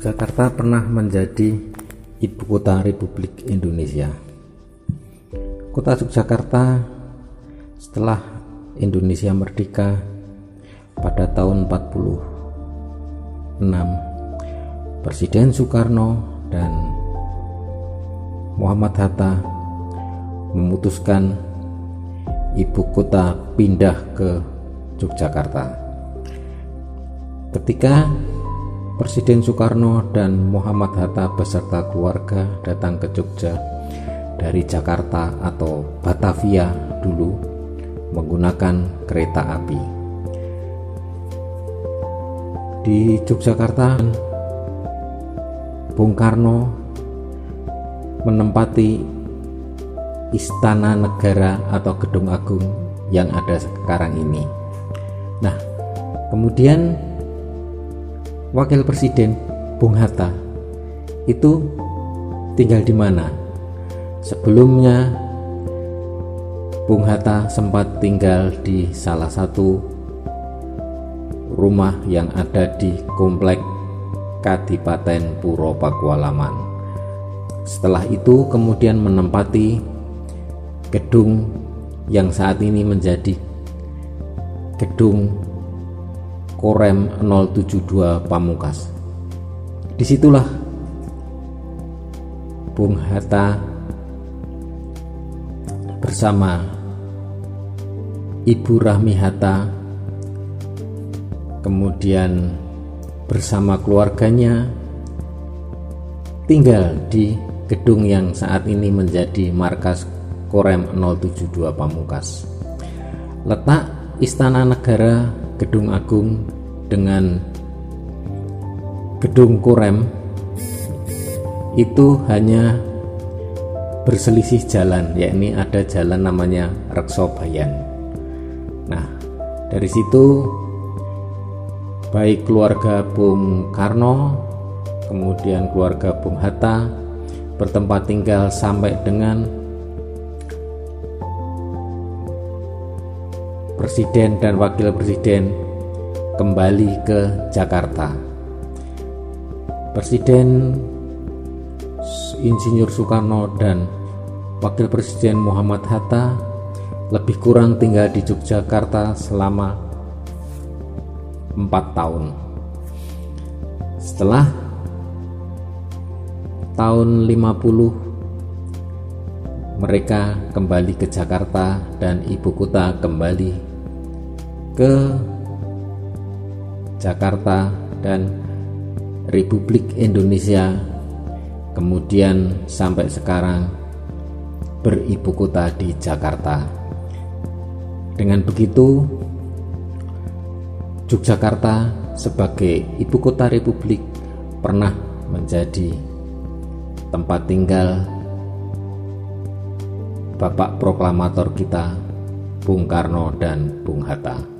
Jakarta pernah menjadi ibu kota Republik Indonesia. Kota Yogyakarta setelah Indonesia merdeka pada tahun 46 Presiden Soekarno dan Muhammad Hatta memutuskan ibu kota pindah ke Yogyakarta. Ketika Presiden Soekarno dan Muhammad Hatta beserta keluarga datang ke Jogja dari Jakarta atau Batavia dulu menggunakan kereta api. Di Yogyakarta, Bung Karno menempati Istana Negara atau Gedung Agung yang ada sekarang ini. Nah, kemudian Wakil Presiden Bung Hatta itu tinggal di mana? Sebelumnya Bung Hatta sempat tinggal di salah satu rumah yang ada di komplek Kadipaten Puro Pakualaman. Setelah itu kemudian menempati gedung yang saat ini menjadi gedung Korem 072 Pamungkas. Di situlah Bung Hatta bersama Ibu Rahmi Hatta kemudian bersama keluarganya tinggal di gedung yang saat ini menjadi markas Korem 072 Pamungkas. Letak Istana Negara Gedung Agung dengan Gedung Kurem itu hanya berselisih jalan yakni ada jalan namanya Reksobayan nah dari situ baik keluarga Bung Karno kemudian keluarga Bung Hatta bertempat tinggal sampai dengan presiden dan wakil presiden kembali ke Jakarta. Presiden Insinyur Soekarno dan Wakil Presiden Muhammad Hatta lebih kurang tinggal di Yogyakarta selama empat tahun. Setelah tahun 50 mereka kembali ke Jakarta dan ibu kota kembali ke Jakarta dan Republik Indonesia kemudian sampai sekarang beribu kota di Jakarta dengan begitu Yogyakarta sebagai ibu kota republik pernah menjadi tempat tinggal Bapak proklamator kita Bung Karno dan Bung Hatta.